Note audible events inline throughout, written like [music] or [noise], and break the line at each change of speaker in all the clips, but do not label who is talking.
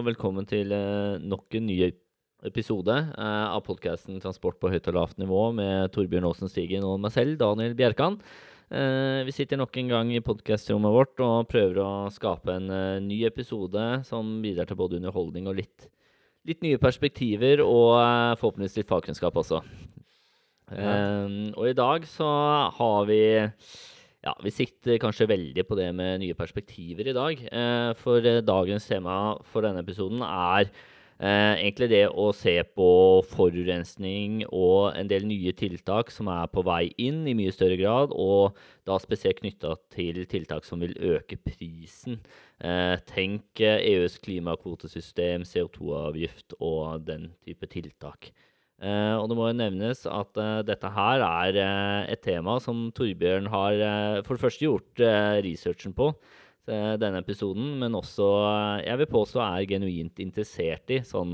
og velkommen til eh, nok en ny episode eh, av podkasten 'Transport på høyt og lavt nivå' med Torbjørn Aasen Stigen og meg selv, Daniel Bjerkan. Eh, vi sitter nok en gang i podkastrommet vårt og prøver å skape en ny episode som bidrar til både underholdning og litt, litt nye perspektiver, og forhåpentligvis litt fagkunnskap også. Ja. og i dag så har vi ja, vi sikter kanskje veldig på det med nye perspektiver i dag. Eh, for eh, dagens tema for denne episoden er eh, egentlig det å se på forurensning og en del nye tiltak som er på vei inn i mye større grad, og da spesielt knytta til tiltak som vil øke prisen. Tenk EUs klimakvotesystem, CO2-avgift og den type tiltak. Uh, og det må jo nevnes at uh, dette her er uh, et tema som Torbjørn har for det første gjort researchen på denne episoden, men også, jeg vil påstå, er genuint interessert i sånn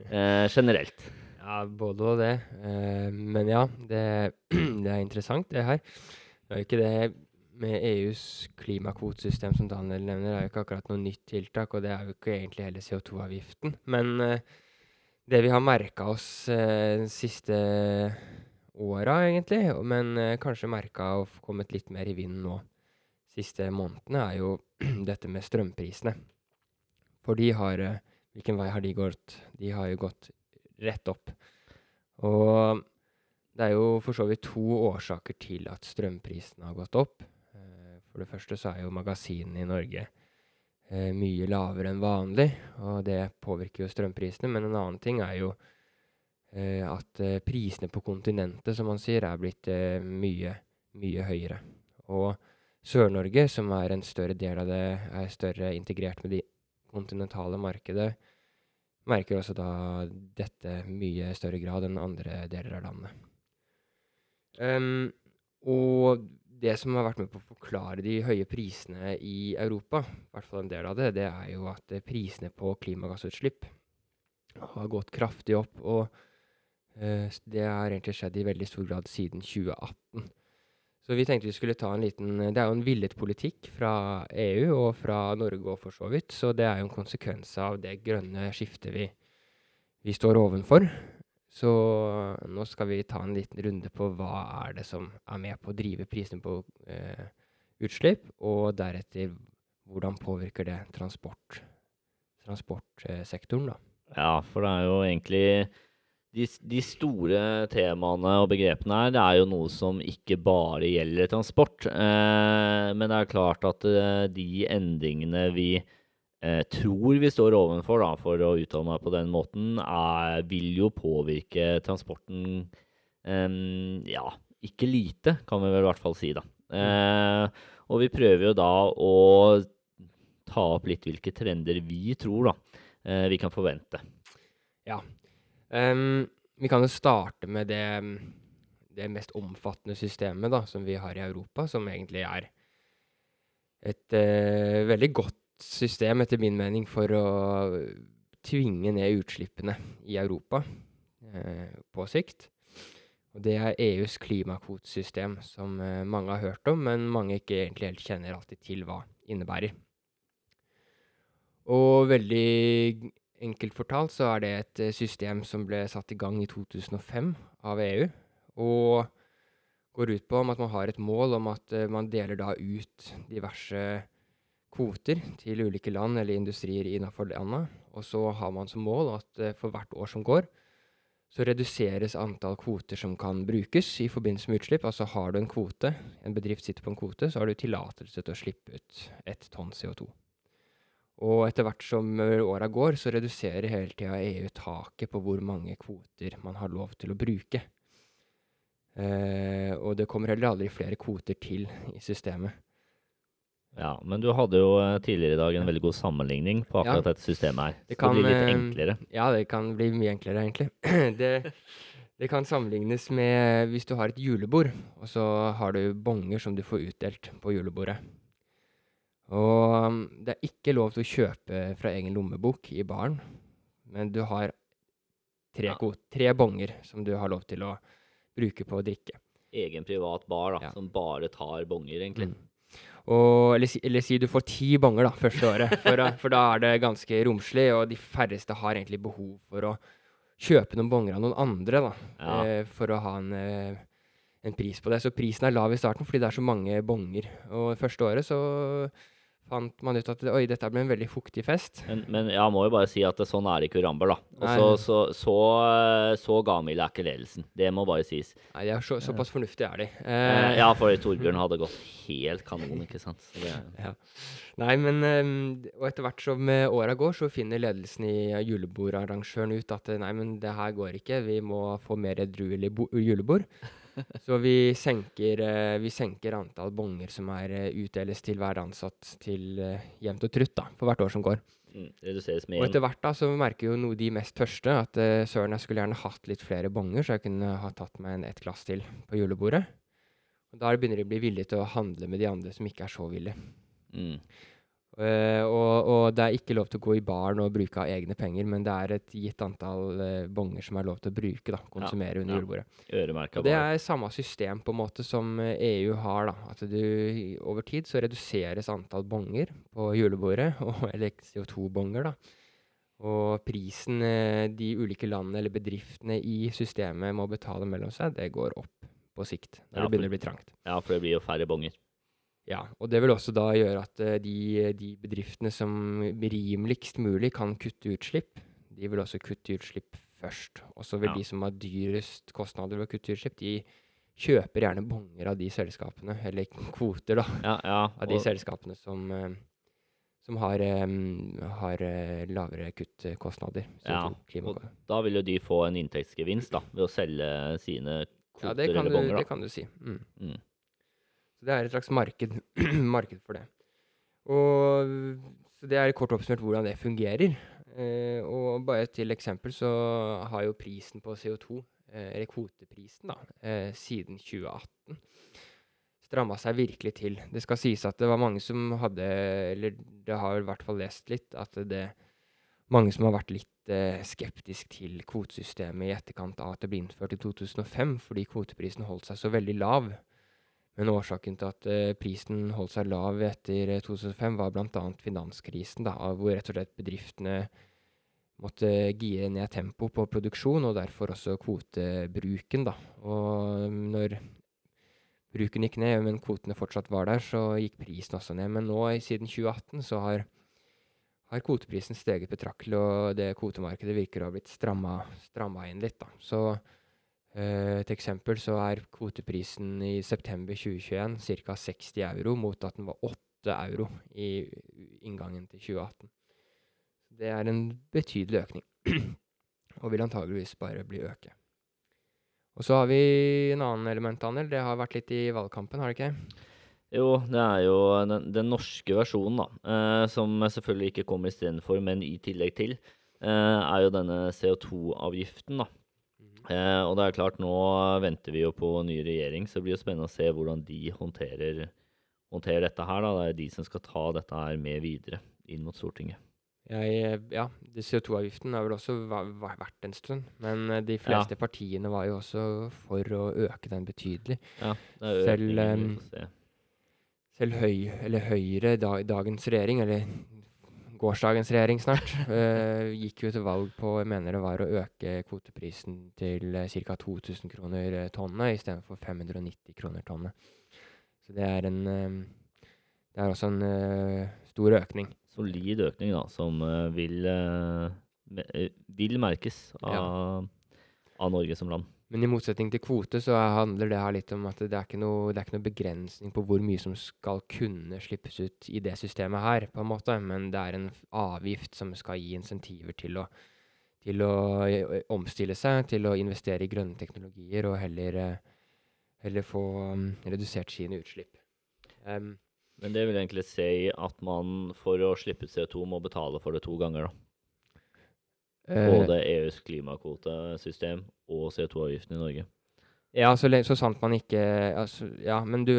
[laughs] generelt.
Ja, både og det. men ja, det, [clears throat] det, er interessant, det her. Det er ikke det med EUs klimakvotesystem som Daniel nevner, det er jo ikke akkurat noe nytt tiltak, og det er jo ikke egentlig hele CO2-avgiften. Men det vi har merka oss eh, siste åra, egentlig, men eh, kanskje merka og kommet litt mer i vinden nå siste månedene, er jo [clears throat] dette med strømprisene. For de har eh, Hvilken vei har de gått? De har jo gått rett opp. Og det er jo for så vidt to årsaker til at strømprisene har gått opp. Eh, for det første så er jo magasinene i Norge eh, mye lavere enn vanlig, og det påvirker jo strømprisene. Men en annen ting er jo eh, at eh, prisene på kontinentet, som man sier, er blitt eh, mye, mye høyere. Og Sør-Norge, som er en større del av det, er større integrert med de kontinentale markedet, merker også da dette mye større grad enn andre deler av landet. Um, og det som har vært med på å forklare de høye prisene i Europa, i hvert fall en del av det, det er jo at eh, prisene på klimagassutslipp har gått kraftig opp. Og uh, det har egentlig skjedd i veldig stor grad siden 2018. Så vi tenkte vi skulle ta en liten Det er jo en villet politikk fra EU og fra Norge òg, for så vidt. Så det er jo en konsekvens av det grønne skiftet vi, vi står ovenfor. Så nå skal vi ta en liten runde på hva er det som er med på å drive prisene på eh, utslipp, og deretter hvordan påvirker det transport, transportsektoren, da.
Ja, for det er jo egentlig de, de, store temaene og begrepene her, det er jo noe som ikke bare gjelder transport. Eh, men det er klart at eh, de endringene vi eh, tror vi står ovenfor, da, for å uttale meg på den måten, er, vil jo påvirke transporten eh, Ja, ikke lite, kan vi vel i hvert fall si, da. Eh, og vi prøver jo da å ta opp litt hvilke trender vi tror da, eh, vi kan forvente.
Ja. Um, vi kan jo starte med det, det mest omfattende systemet da, som vi har i Europa, som egentlig er et uh, veldig godt system, etter min mening, for å tvinge ned utslippene i Europa eh, på sikt. Og det er EUs klimakvotesystem, som eh, mange har hørt om, men mange ikke egentlig helt kjenner alltid til hva innebærer. Og veldig enkelt fortalt så er det et eh, system som ble satt i gang i 2005 av EU, og går ut på at man har et mål om at uh, man deler da ut diverse kvoter til ulike land eller industrier innenfor landet. Og så har man som mål at uh, for hvert år som går, så reduseres antall kvoter som kan brukes i forbindelse med utslipp. Altså har du en kvote, en bedrift sitter på en kvote, så har du tillatelse til å slippe ut ett tonn CO2. Og etter hvert som åra går, så reduserer hele tida EU taket på hvor mange kvoter man har lov til å bruke. Uh, og det kommer heller aldri flere kvoter til i systemet.
Ja, men du hadde jo eh, tidligere i dag en veldig god sammenligning på akkurat ja. dette systemet her. Det, kan, det blir litt eh, enklere.
Ja, det kan bli mye enklere, egentlig. [clears throat] det, det, kan sammenlignes med hvis du har et julebord, og så har du bonger som du får utdelt på julebordet. Og um, det er ikke lov til å kjøpe fra egen lommebok i baren, men du har tre, ja. tre bonger som du har lov til å bruke på å drikke.
Egen privat bar da, ja. som bare tar bonger, egentlig. Mm.
Og, eller, eller si du får ti bonger da, første året, for, for da er det ganske romslig, og de færreste har egentlig behov for å kjøpe noen bonger av noen andre da,
Ja.
eh, for å ha en, eh, en pris på det. Så prisen er lav i starten fordi det er så mange bonger. Og første året så fant man ut at oi, dette ble en veldig fuktig fest.
Men, men jeg må jo bare si at det, sånn er ikke i Ramber, da. Og så, så, så, eh, så gavmild er ikke ledelsen. Det må bare sies.
Nei, de er så, såpass fornuftige er de.
Eh,
Eh,
ja, for Torbjørn hadde gått helt kanon, ikke sant. Det,
Ja. Nei, men ehm, Og etter hvert som eh, åra går, så finner ledelsen i eh, julebordarrangøren ut at nei, men det her går ikke, vi må få mer edruelig julebord. [laughs] Så vi senker, eh, vi senker antall bonger som er eh, utdeles til hver ansatt til eh, jevnt og trutt da, for hvert år som går.
mm, reduseres
Og etter hvert da, så merker jo noe de mest tørste at uh, søren, jeg skulle gjerne hatt litt flere bonger, så jeg kunne ha tatt meg en ett glass til på julebordet. Og da begynner de å bli villige til å handle med de andre som ikke er så villige.
mm.
Eh, og, og det er ikke lov til å gå i baren og bruke av egne penger, men det er et gitt antall uh, bonger som er lov til å bruke, da, konsumere under
ja.
julebordet. Og det er samme system på en måte som eh, EU har, da. At du over tid så reduseres antall bonger på julebordet, [laughs] og, eller CO2-bonger, da. Og prisen uh, de ulike landene eller bedriftene i systemet må betale mellom seg, det går opp på sikt. Når
Ja,
det begynner å bli trangt.
Ja, for det blir jo færre bonger.
Ja, og det vil også da gjøre at eh, de, de bedriftene som rimeligst mulig kan kutte utslipp, de vil også kutte utslipp først. Og så vil
Ja.
de som har dyrest kostnader ved å kutte utslipp, de kjøper gjerne bonger av de selskapene, eller [laughs] kvoter da,
Ja, ja.
av de selskapene som, eh, som har, eh, har lavere kuttkostnader.
Ja, og da vil jo de få en inntektsgevinst da, ved å selge sine
ja,
kvoter
det kan,
eller
du,
Ja,
det kan du si. Mm.
Mm.
Så det er et slags marked, [clears throat] marked for det. Og så det er kort oppsummert hvordan det fungerer. Eh, og bare til eksempel så har jo prisen på CO2, eh, eller kvoteprisen, da, eh, siden 2018 stramma seg virkelig til. Det skal sies at det var mange som hadde, eller det har i hvert fall lest litt, at det mange som har vært litt eh, skeptisk til kvotesystemet i etterkant av at det ble innført i 2005, fordi kvoteprisen holdt seg så veldig lav. Men årsaken til at eh, prisen holdt seg lav etter eh, 2005, var bl.a. finanskrisen, da, hvor rett og slett bedriftene måtte gire ned tempo på produksjon, og derfor også kvotebruken. Da. Og når bruken gikk ned, men kvotene fortsatt var der, så gikk prisen også ned. Men nå, siden 2018, så har, har kvoteprisen steget betraktelig, og det kvotemarkedet virker å ha blitt stramma, stramma inn litt. Da. Så Eh, et eksempel så er kvoteprisen i september 2021 ca. 60 euro, mot at den var 8 euro i inngangen til 2018. Det er en betydelig økning, og vil antageligvis bare bli øke. Og så har vi en annen element, Daniel. Det har vært litt i valgkampen, har det ikke?
Jo, det er jo den, den norske versjonen, da. Eh, som selvfølgelig ikke kommer istedenfor, men i tillegg til, eh, er jo denne CO2-avgiften, da. Eh, og det er klart, nå venter vi jo på ny regjering, så det blir jo spennende å se hvordan de håndterer, håndterer dette her. da. Det er de som skal ta dette her med videre inn mot Stortinget.
Jeg, ja, CO2-avgiften har vel også vært en stund. Men eh, de fleste partiene var jo også for å øke den betydelig.
Ja, det er
Selv,
økningen vi
em,
se.
Selv høy, eller Høyre, da, dagens regjering, eller gårsdagens regjering snart, uh, [laughs] gikk jo til valg på jeg mener det var å øke kvoteprisen til uh, ca. 2000 kroner eh, tonnet istedenfor 590 kroner tonnet. Så det er en uh, Det er også en stor økning.
Solid økning, da, som vil, vil merkes av, av Norge som land.
Men i motsetning til kvote så handler det her litt om at det er ikke noe, begrensning på hvor mye som skal kunne slippes ut i det systemet her, på en måte. Men det er en avgift som skal gi insentiver til å, til å omstille seg, til å investere i grønne teknologier og heller, heller få redusert sine utslipp. Um,
Men det vil egentlig si at man for å slippe CO2 må betale for det to ganger, da.
Eh,
Både EUs klimakvotesystem og CO2-avgiften i Norge.
Ja, så, så sant man ikke altså, Ja, men du,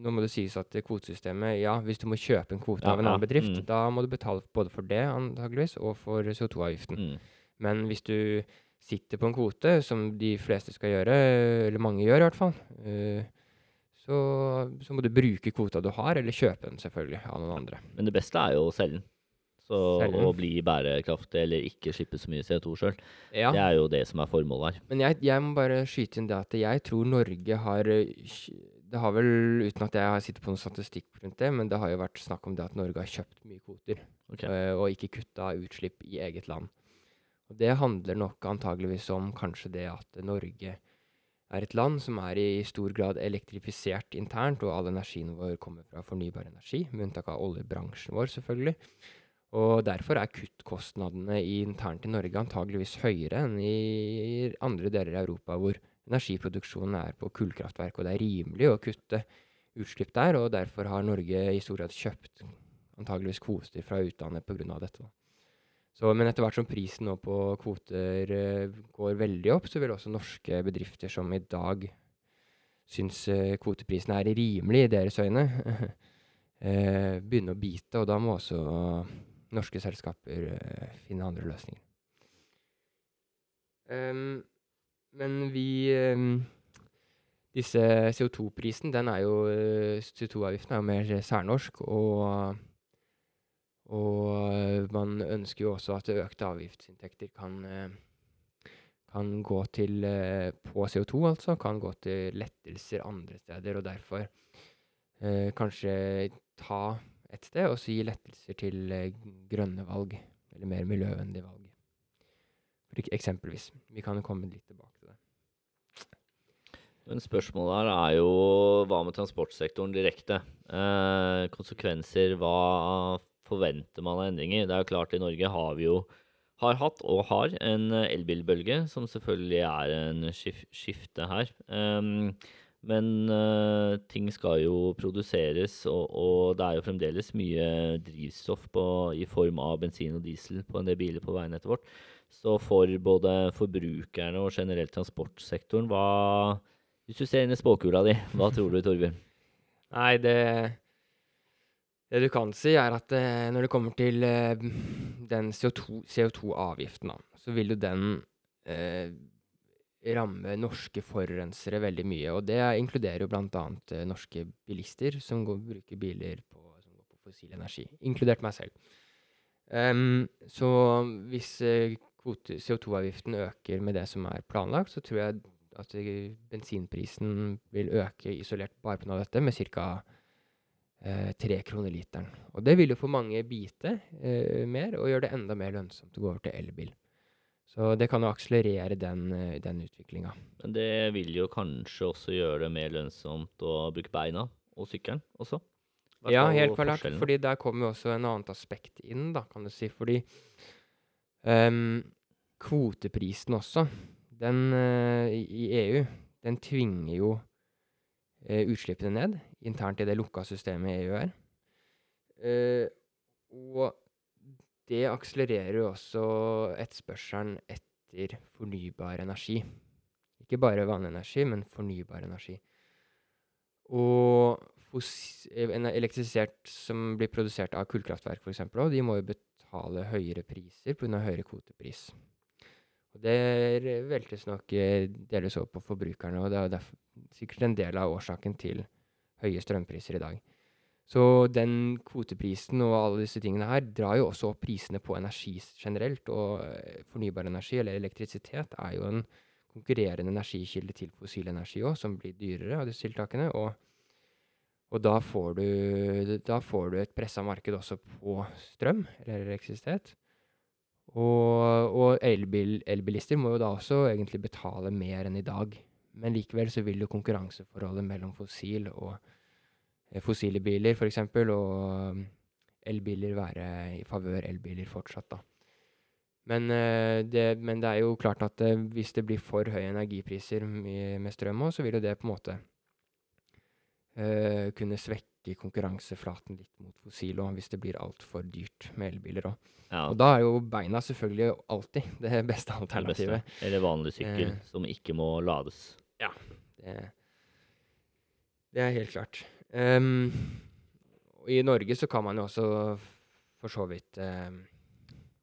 nå må det sies at kvotesystemet Ja, hvis du må kjøpe en kvote
Ja,
av en annen bedrift,
mm.
da må du betale både for det antageligvis, og for CO2-avgiften.
Mm.
Men hvis du sitter på en kvote, som de fleste skal gjøre, eller mange gjør i hvert fall, eh, så så, så må du bruke kvota du har, eller kjøpe den selvfølgelig av noen andre.
Men det beste er jo å selge den. Så å bli bærekraftig eller ikke slippe så mye CO2 sjøl.
Ja.
Det er jo det som er formålet her.
Men jeg, jeg må bare skyte inn det at jeg tror Norge har eh, Det har vel, uten at jeg har sittet på noen statistikk rundt det, men det har jo vært snakk om det at Norge har kjøpt mye kvoter,
okay.
og, og ikke kutta utslipp i eget land. Og det handler nok antageligvis om kanskje det at Norge er et land som er i stor grad elektrifisert internt, og all energien vår kommer fra fornybar energi, med unntak av oljebransjen vår, selvfølgelig. Og derfor er kuttkostnadene internt i Norge antageligvis høyere enn i andre deler av Europa, hvor energiproduksjonen er på kullkraftverk, og det er rimelig å kutte utslipp der, og derfor har Norge i stor grad kjøpt antageligvis kvoter fra utlandet pga. dette. Så, men etter hvert som prisen nå på kvoter eh, går veldig opp, så vil også norske bedrifter som i dag syns kvoteprisene kvoteprisen er rimelig i deres øyne, [laughs] eh, begynne å bite, og da må også norske selskaper eh, finne andre løsninger. Um, men vi um, Disse CO2-prisen, den er jo eh, CO2-avgiften er jo mer særnorsk, og og man ønsker jo også at økte avgiftsinntekter kan, eh, kan gå til På CO2, altså. Kan gå til lettelser andre steder, og derfor eh, kanskje ta et sted og så gi lettelser til eh, grønne valg. Eller mer miljøvennlige valg. For eksempelvis. Vi kan jo komme litt tilbake til det.
Men spørsmålet her er jo hva med transportsektoren direkte? Eh, konsekvenser, hva forventer man av endringer? Det er jo klart i Norge har vi jo har hatt og har en eh, elbilbølge, som selvfølgelig er en skif skifte her. Ehm, men uh, ting skal jo produseres, og, og det er jo fremdeles mye drivstoff på, i form av bensin og diesel på en del biler på veinettet vårt. Så for både forbrukerne og generelt transportsektoren, hva Hvis du ser inn i spåkula di, hva tror du, Torbjørn? [laughs]
Nei, det Det du kan si, er at uh, når det kommer til uh, den CO2 CO2-avgiften, så vil jo den ramme norske forurensere veldig mye. Og det inkluderer jo bl.a. Eh, norske bilister som går, bruker biler på, som går på fossil energi, inkludert meg selv. Um, så hvis eh, CO2-avgiften øker med det som er planlagt, så tror jeg at eh, bensinprisen vil øke isolert bare pga. dette med ca. Eh, kroner literen. Og det vil jo for mange bite eh, mer, og gjøre det enda mer lønnsomt å gå over til elbil. Så det kan jo akselerere den, eh, den utviklinga.
Men det vil jo kanskje også gjøre det mer lønnsomt å bruke beina og sykkelen også? Hvert
Ja, helt klart. Fordi der kommer jo også en annet aspekt inn, da, kan du si. Fordi um, kvoteprisen også, den uh, i i EU, den tvinger jo uh, utslippene ned internt i det lukka systemet EU er. Uh, og det akselererer jo også etterspørselen etter fornybar energi. Ikke bare vanlig energi, men fornybar energi. Og eh, en elektrisitet som blir produsert av kullkraftverk f.eks., de må jo betale høyere priser pga. høyere kvotepris. Og det veltes nok eh, delvis over på forbrukerne, og det er sikkert en del av årsaken til høye strømpriser i dag. Så den kvoteprisen og alle disse tingene her drar jo også opp prisene på energi generelt, og eh, fornybar energi, eller elektrisitet, er jo en konkurrerende energikilde til fossil energi òg, som blir dyrere av disse tiltakene. Og, og da, får du, da får du et pressa marked også på strøm, eller elektrisitet. Og, og elbil, elbilister må jo da også egentlig betale mer enn i dag. Men likevel så vil jo konkurranseforholdet mellom fossil og eh, fossile biler f.eks. og elbiler være i favør elbiler fortsatt, da. Men, eh, det, men det er jo klart at eh, hvis det blir for høye energipriser med, strøm òg, så vil jo det på en måte eh, kunne svekke konkurranseflaten litt mot fossil òg, hvis det blir altfor dyrt med elbiler òg.
Ja,
Og da er jo beina selvfølgelig alltid [laughs] det beste alternativet.
det beste. Eller vanlig sykkel
Eh.
som ikke må lades.
Det, det er helt klart. Og I Norge så kan man jo også for så vidt um,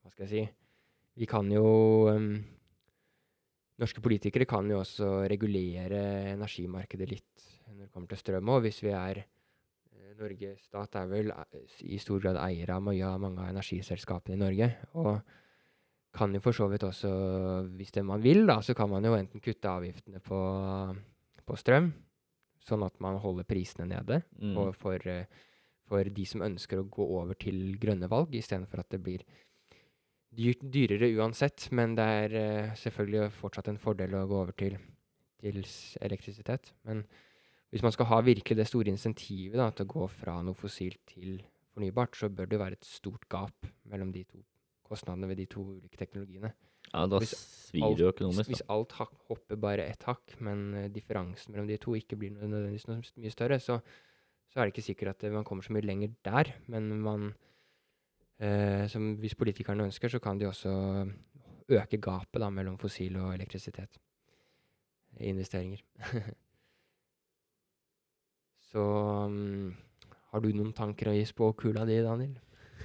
Hva skal jeg si Vi kan jo um, Norske politikere kan jo også regulere energimarkedet litt når det kommer til strøm òg. Hvis vi er eh, Norge stat er vel eh, i stor grad eier av ja, mange av energiselskapene i Norge. Og kan jo for så vidt også, hvis det man vil, da, så kan man jo enten kutte avgiftene på, på strøm, sånn at man holder prisene nede
Mm.
og for, for de som ønsker å gå over til grønne valg, istedenfor at det blir dyrt, dyrere uansett. Men det er eh, selvfølgelig fortsatt en fordel å gå over til, til elektrisitet. Men hvis man skal ha virkelig det store insentivet da, til å gå fra noe fossilt til fornybart, så bør det være et stort gap mellom de to kostnadene ved de to ulike teknologiene.
Ja, da
hvis
svir det jo økonomisk.
Hvis alt hak, hopper bare ett hakk, men eh, differansen mellom de to ikke blir nødvendigvis noe mye større, så, så er det ikke sikkert at eh, man kommer så mye lenger der. Men man, eh, som hvis politikerne ønsker, så kan de også øke gapet da, mellom fossil og elektrisitet. Investeringer. [laughs] så um, har du noen tanker å gi spåkula di, Daniel?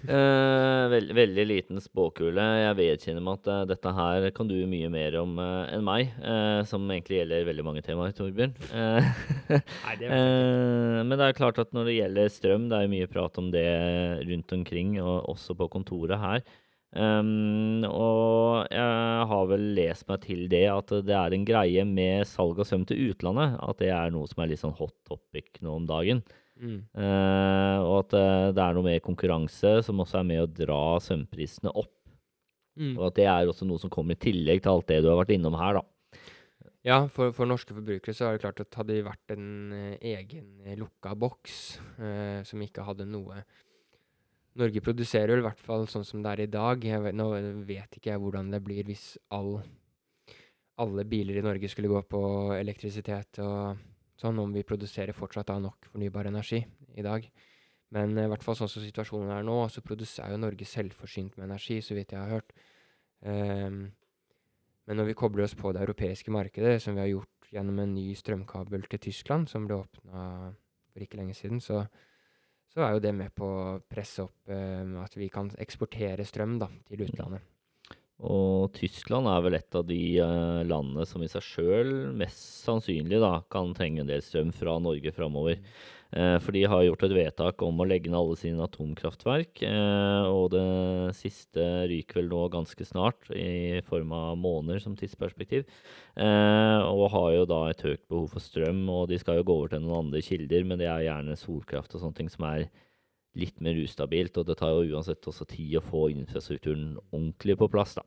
Eh, veld, veldig liten spåkule. Jeg vedkjenner meg at eh, dette her kan du mye mer om eh, enn meg, eh, som egentlig gjelder veldig mange temaer, Torbjørn. Eh,
Nei, det
men det er klart at når det gjelder strøm, det er mye prat om det rundt omkring, og også på kontoret her. Um, og jeg har vel lest meg til det at det er en greie med salg av strøm til utlandet. At det er noe som er litt sånn hot topic nå om dagen.
Mm.
Eh, og at eh, det er noe mer konkurranse som også er med å dra sømprisene opp.
Mm.
Og at det er også noe som kommer i tillegg til alt det du har vært innom her, da.
Ja, for, for norske forbrukere så er det klart at hadde det vært en eh, egen lukka boks eh, som ikke hadde noe Norge produserer vel i hvert fall sånn som det er i dag. Vet, nå vet ikke jeg hvordan det blir hvis all, alle biler i Norge skulle gå på elektrisitet og sånn, om vi produserer fortsatt av nok fornybar energi i dag. Men eh, i hvert fall sånn som situasjonen er nå, så produserer er jo Norge selvforsynt med energi, så vidt jeg har hørt. Um, men når vi kobler oss på det europeiske markedet, som vi har gjort gjennom en ny strømkabel til Tyskland, som ble åpna for ikke lenge siden, så, så er jo det med på å presse opp um, at vi kan eksportere strøm da, til utlandet.
Og Tyskland er vel et av de eh, landene som i seg sjøl mest sannsynlig da, kan trenge en del strøm fra Norge framover. Eh, for de har gjort et vedtak om å legge ned alle sine atomkraftverk. Eh, og det siste ryker vel nå ganske snart, i form av måneder som tidsperspektiv. Og har jo da et høyt behov for strøm, og de skal jo gå over til noen andre kilder, men det er gjerne solkraft og sånne ting som er litt mer ustabilt, og det tar jo uansett også tid å få infrastrukturen ordentlig på plass, da.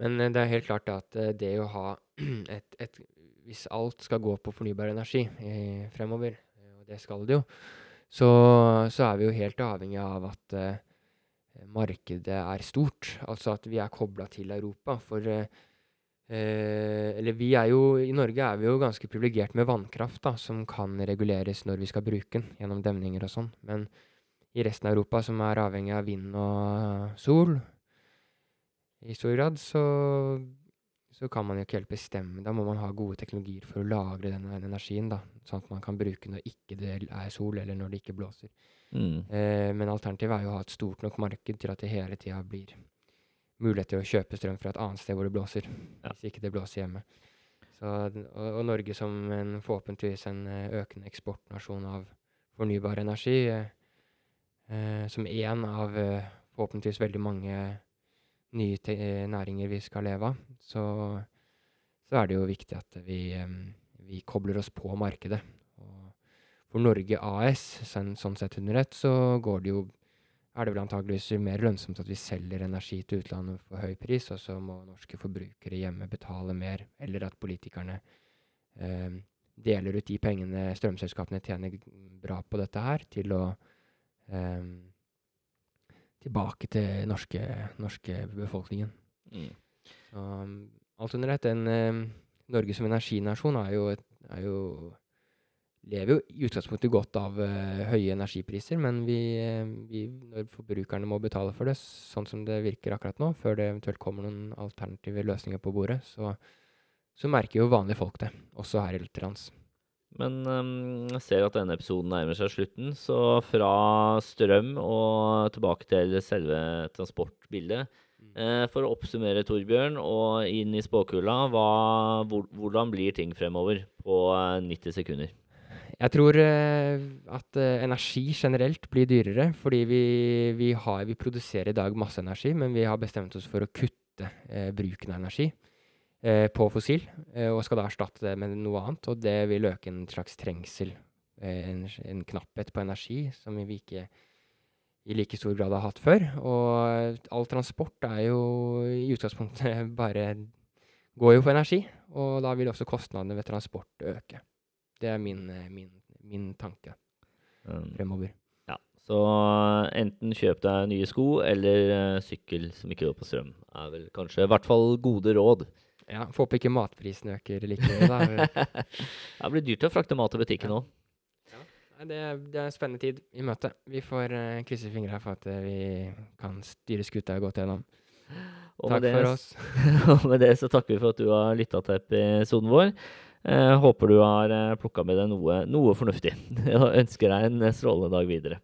Men eh, det er helt klart at eh, det å ha [clears throat] et, et Hvis alt skal gå på fornybar energi eh, fremover, eh, og det skal det jo, så, så er vi jo helt avhengig av at eh, markedet er stort. Altså at vi er kobla til Europa. For eh, Eller vi er jo I Norge er vi jo ganske privilegert med vannkraft, da, som kan reguleres når vi skal bruke den, gjennom demninger og sånn. Men i resten av Europa, som er avhengig av vind og sol, i stor grad, så, så kan man jo ikke helt bestemme. Da må man ha gode teknologier for å lagre den energien, da, sånn at man kan bruke når ikke det er sol, eller når det ikke blåser.
Mm.
Eh, men alternativet er jo å ha et stort nok marked til at det hele tida blir mulighet til å kjøpe strøm fra et annet sted hvor det blåser,
Ja.
hvis ikke det blåser hjemme. Så, og, og Norge som en, forhåpentligvis en eh, økende eksportnasjon av fornybar energi, eh, eh, som én av eh, forhåpentligvis veldig mange nye eh, næringer vi skal leve av, så, så er det jo viktig at vi, eh, vi kobler oss på markedet. Og for Norge AS, sånn, sånn sett under ett, så går det jo er det vel antageligvis mer lønnsomt at vi selger energi til utlandet for høy pris, og så må norske forbrukere hjemme betale mer, eller at politikerne eh, deler ut de pengene strømselskapene tjener bra på dette her, til å eh, tilbake til norske, norske befolkningen.
Mm.
Så um, alt under ett. En, eh, Norge som energinasjon er jo, et, er jo lever jo i utgangspunktet godt av uh, høye energipriser, men vi, uh, vi, når forbrukerne må betale for det, sånn som det virker akkurat nå, før det eventuelt kommer noen alternative løsninger på bordet, så, så merker jo vanlige folk det, også her i Lutherans.
Men ehm, jeg ser at denne episoden nærmer seg slutten, så fra strøm og tilbake til selve transportbildet. Eh, for å oppsummere, Torbjørn, og inn i spåkula, hva, hvor, hvordan blir ting fremover på eh, 90 sekunder?
Jeg tror eh, at eh, energi generelt blir dyrere, fordi vi, vi, har, vi produserer i dag masse energi, men vi har bestemt oss for å kutte eh, bruken av energi eh, på fossil, eh, og skal da erstatte det med noe annet. Og det vil øke en slags trengsel, eh, en, en knapphet på energi, som vi ikke i like stor grad har hatt før. Og all transport er jo i utgangspunktet [laughs] bare går jo på energi, og da vil også kostnadene ved transport øke. Det er min, eh, min, min tanke
Um,
fremover.
ja. Så enten kjøp deg nye sko eller eh, sykkel som ikke går på strøm. Er vel kanskje i hvert fall gode råd.
Ja, Får håpe ikke matprisen øker like mye, da. [laughs]
det blir dyrt å frakte mat til butikken
Ja. Ja. Det, det er en spennende tid i møte. Vi får uh, krysse fingra for at uh, vi kan styre skuta godt gjennom.
Og
Takk
det
for oss. [laughs]
Og med det så takker vi for at du har lytta til episoden vår. Uh, håper du har uh, plukka med deg noe, noe fornuftig. [laughs] Og ønsker deg en strålende dag videre.